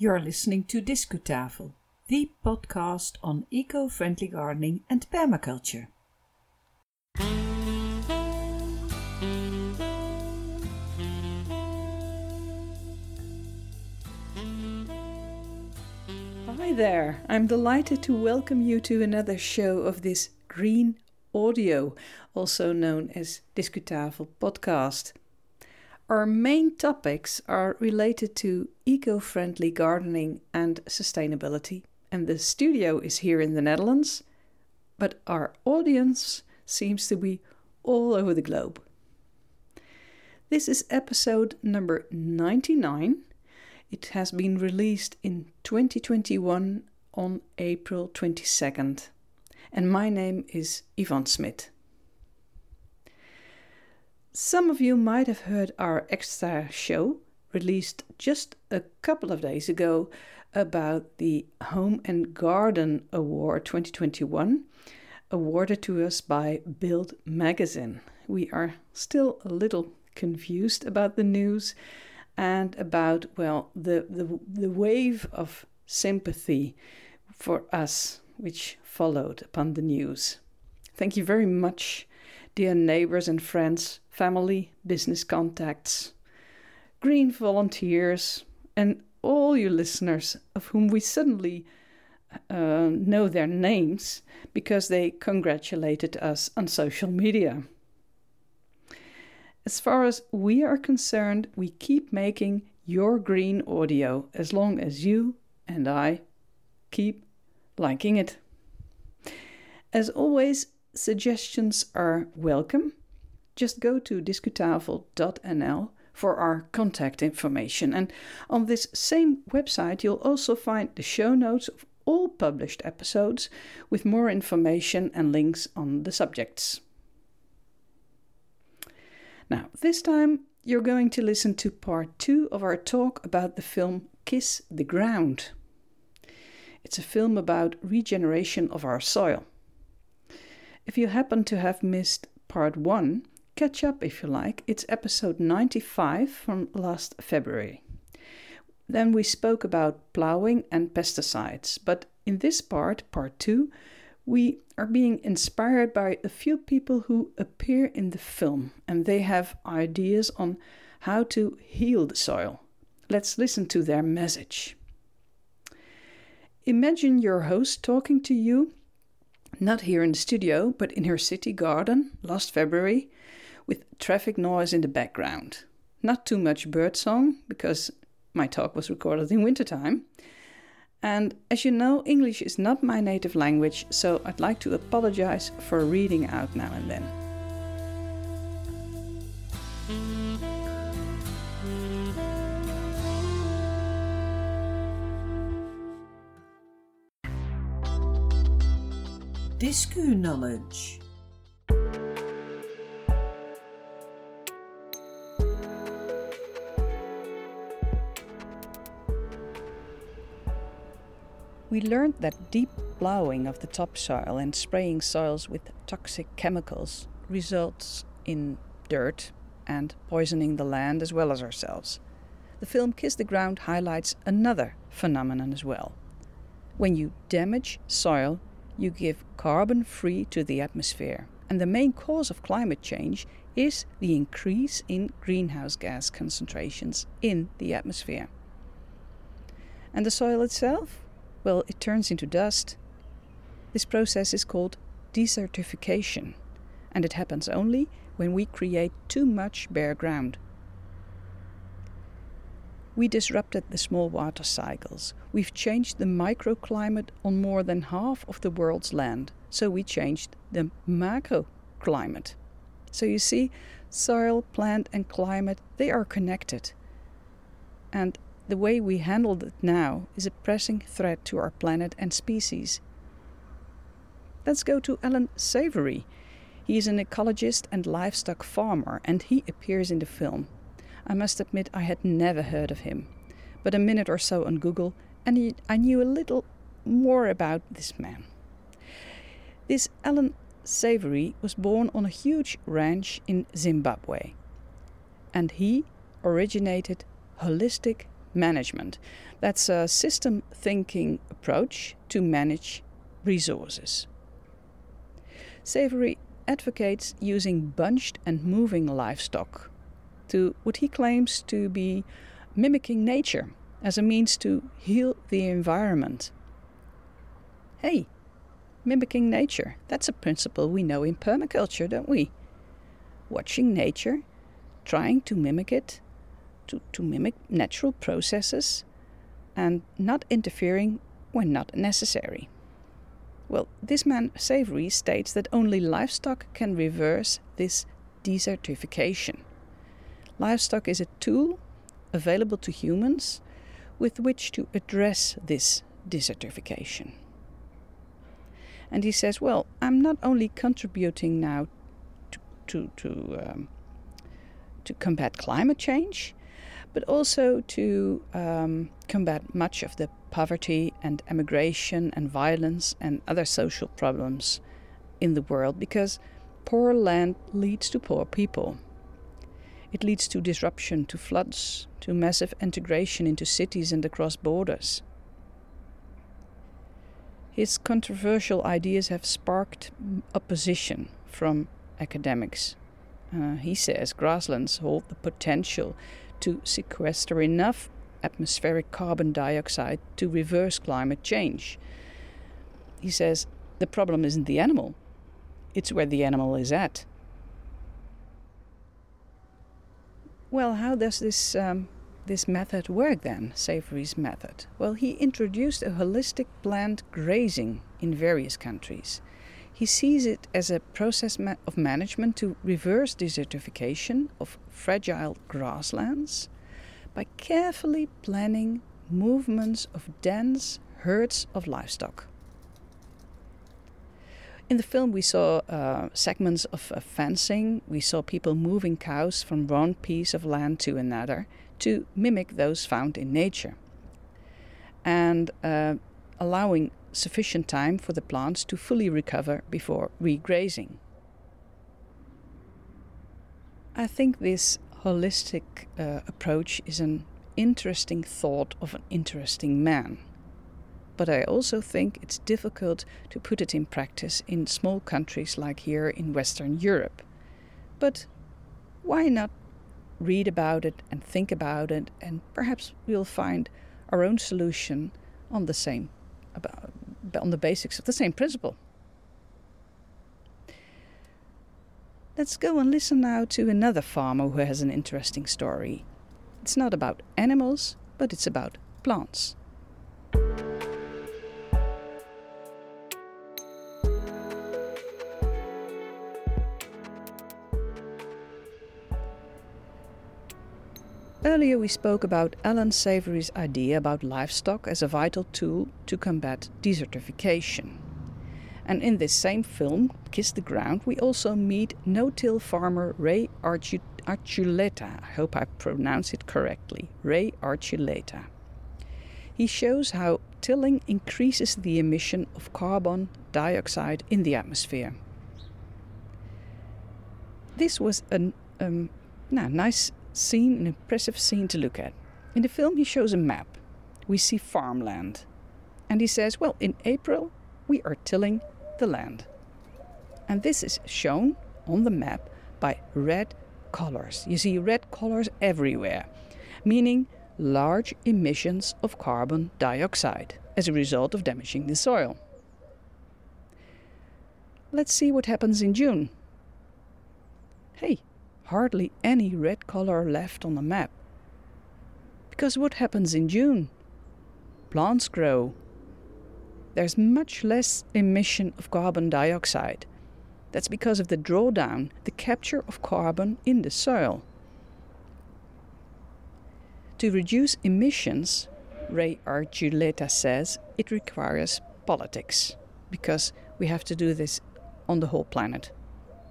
You're listening to Discutafel, the podcast on eco friendly gardening and permaculture. Hi there, I'm delighted to welcome you to another show of this green audio, also known as Discutafel podcast. Our main topics are related to eco friendly gardening and sustainability. And the studio is here in the Netherlands, but our audience seems to be all over the globe. This is episode number 99. It has been released in 2021 on April 22nd. And my name is Yvonne Smit. Some of you might have heard our extra show released just a couple of days ago about the Home and Garden Award 2021, awarded to us by Build Magazine. We are still a little confused about the news and about, well, the, the, the wave of sympathy for us which followed upon the news. Thank you very much, dear neighbors and friends family, business contacts, green volunteers, and all you listeners of whom we suddenly uh, know their names because they congratulated us on social media. As far as we are concerned, we keep making your green audio as long as you and I keep liking it. As always, suggestions are welcome just go to discutafel.nl for our contact information. And on this same website, you'll also find the show notes of all published episodes with more information and links on the subjects. Now, this time you're going to listen to part two of our talk about the film Kiss the Ground. It's a film about regeneration of our soil. If you happen to have missed part one, catch up if you like. It's episode 95 from last February. Then we spoke about ploughing and pesticides, but in this part, part 2, we are being inspired by a few people who appear in the film and they have ideas on how to heal the soil. Let's listen to their message. Imagine your host talking to you, not here in the studio, but in her city garden last February with traffic noise in the background. Not too much birdsong, because my talk was recorded in wintertime. And as you know, English is not my native language, so I'd like to apologize for reading out now and then. Discu knowledge. We learned that deep ploughing of the topsoil and spraying soils with toxic chemicals results in dirt and poisoning the land as well as ourselves. The film Kiss the Ground highlights another phenomenon as well. When you damage soil, you give carbon free to the atmosphere, and the main cause of climate change is the increase in greenhouse gas concentrations in the atmosphere. And the soil itself? well, it turns into dust. This process is called desertification, and it happens only when we create too much bare ground. We disrupted the small water cycles. We've changed the microclimate on more than half of the world's land, so we changed the macroclimate. So you see, soil, plant, and climate, they are connected. And the way we handle it now is a pressing threat to our planet and species. Let's go to Alan Savory. He is an ecologist and livestock farmer, and he appears in the film. I must admit, I had never heard of him, but a minute or so on Google, and I knew a little more about this man. This Alan Savory was born on a huge ranch in Zimbabwe, and he originated holistic management. That's a system thinking approach to manage resources. Savory advocates using bunched and moving livestock to what he claims to be mimicking nature as a means to heal the environment. Hey, mimicking nature, that's a principle we know in permaculture, don't we? Watching nature, trying to mimic it, to, to mimic natural processes, and not interfering when not necessary. Well, this man Savory states that only livestock can reverse this desertification. Livestock is a tool available to humans with which to address this desertification. And he says, well, I'm not only contributing now to, to, to, um, to combat climate change, but also to um, combat much of the poverty and emigration and violence and other social problems in the world because poor land leads to poor people. It leads to disruption, to floods, to massive integration into cities and across borders. His controversial ideas have sparked opposition from academics. Uh, he says grasslands hold the potential to sequester enough atmospheric carbon dioxide to reverse climate change. He says the problem isn't the animal, it's where the animal is at. Well, how does this um, this method work then, Savory's method? Well, he introduced a holistic planned grazing in various countries. He sees it as a process ma- of management to reverse desertification of fragile grasslands by carefully planning movements of dense herds of livestock. In the film, we saw uh, segments of uh, fencing. We saw people moving cows from one piece of land to another to mimic those found in nature. And uh, allowing sufficient time for the plants to fully recover before regrazing. I think this holistic uh, approach is an interesting thought of an interesting man but I also think it's difficult to put it in practice in small countries like here in Western Europe. But why not read about it and think about it, and perhaps we'll find our own solution on the same about, on the basics of the same principle. Let's go and listen now to another farmer who has an interesting story. It's not about animals, but it's about plants. Earlier, we spoke about Alan Savory's idea about livestock as a vital tool to combat desertification. And in this same film, Kiss the Ground, we also meet no till farmer Ray Archuleta. I hope I pronounce it correctly. Ray Archuleta. He shows how tilling increases the emission of carbon dioxide in the atmosphere. This was a um, nice scene, an impressive scene to look at. In the film, he shows a map. We see farmland. And he says, Well, in April, we are tilling the land. And this is shown on the map by red colors. You see red colors everywhere, meaning large emissions of carbon dioxide as a result of damaging the soil. Let's see what happens in June. Hey, hardly any red color left on the map. Because what happens in June? Plants grow. There's much less emission of carbon dioxide. That's because of the drawdown, the capture of carbon in the soil. To reduce emissions, Ray Archuleta says, it requires politics, because we have to do this on the whole planet.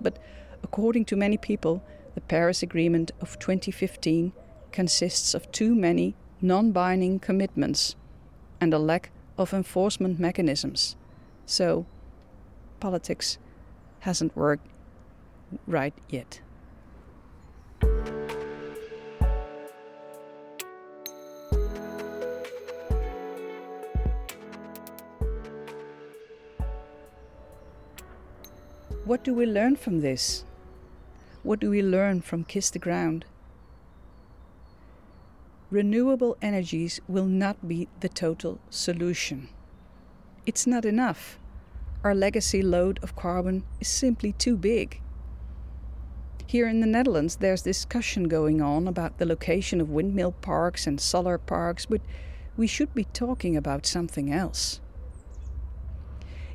But according to many people, the Paris Agreement of 2015 consists of too many non binding commitments and a lack of enforcement mechanisms. So, politics hasn't worked right yet. What do we learn from this? What do we learn from Kiss the Ground? Renewable energies will not be the total solution. It's not enough. Our legacy load of carbon is simply too big. Here in the Netherlands, there's discussion going on about the location of windmill parks and solar parks, but we should be talking about something else.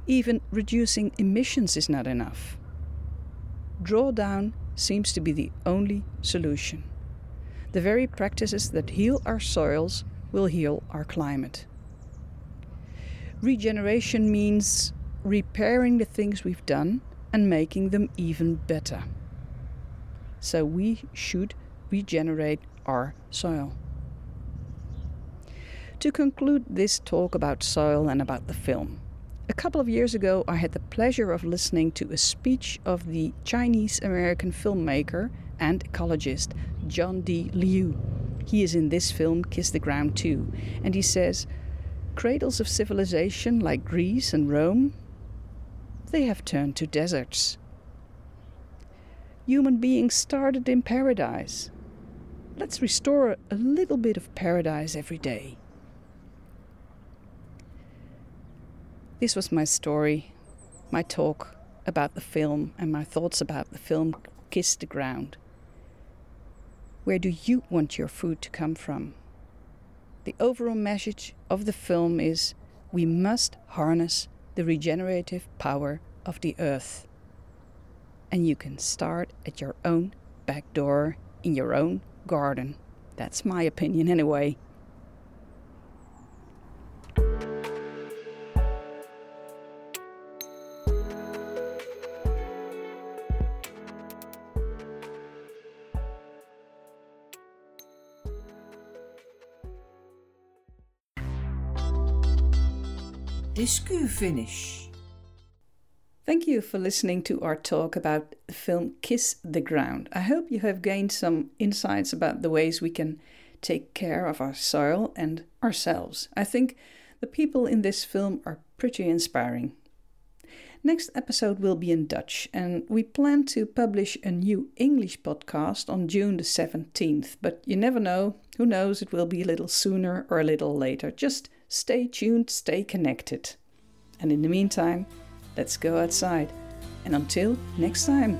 Even reducing emissions is not enough. Drawdown seems to be the only solution. The very practices that heal our soils will heal our climate. Regeneration means repairing the things we've done and making them even better. So we should regenerate our soil. To conclude this talk about soil and about the film, a couple of years ago I had the pleasure of listening to a speech of the Chinese American filmmaker and ecologist John D. Liu. He is in this film Kiss the Ground too, and he says, Cradles of civilization like Greece and Rome, they have turned to deserts. Human beings started in paradise. Let's restore a little bit of paradise every day. This was my story, my talk about the film, and my thoughts about the film Kiss the Ground. Where do you want your food to come from? The overall message of the film is we must harness the regenerative power of the earth. And you can start at your own back door in your own garden. That's my opinion, anyway. Discu finish. Thank you for listening to our talk about the film Kiss the Ground. I hope you have gained some insights about the ways we can take care of our soil and ourselves. I think the people in this film are pretty inspiring. Next episode will be in Dutch, and we plan to publish a new English podcast on June the 17th. But you never know, who knows, it will be a little sooner or a little later. Just Stay tuned, stay connected. And in the meantime, let's go outside. And until next time.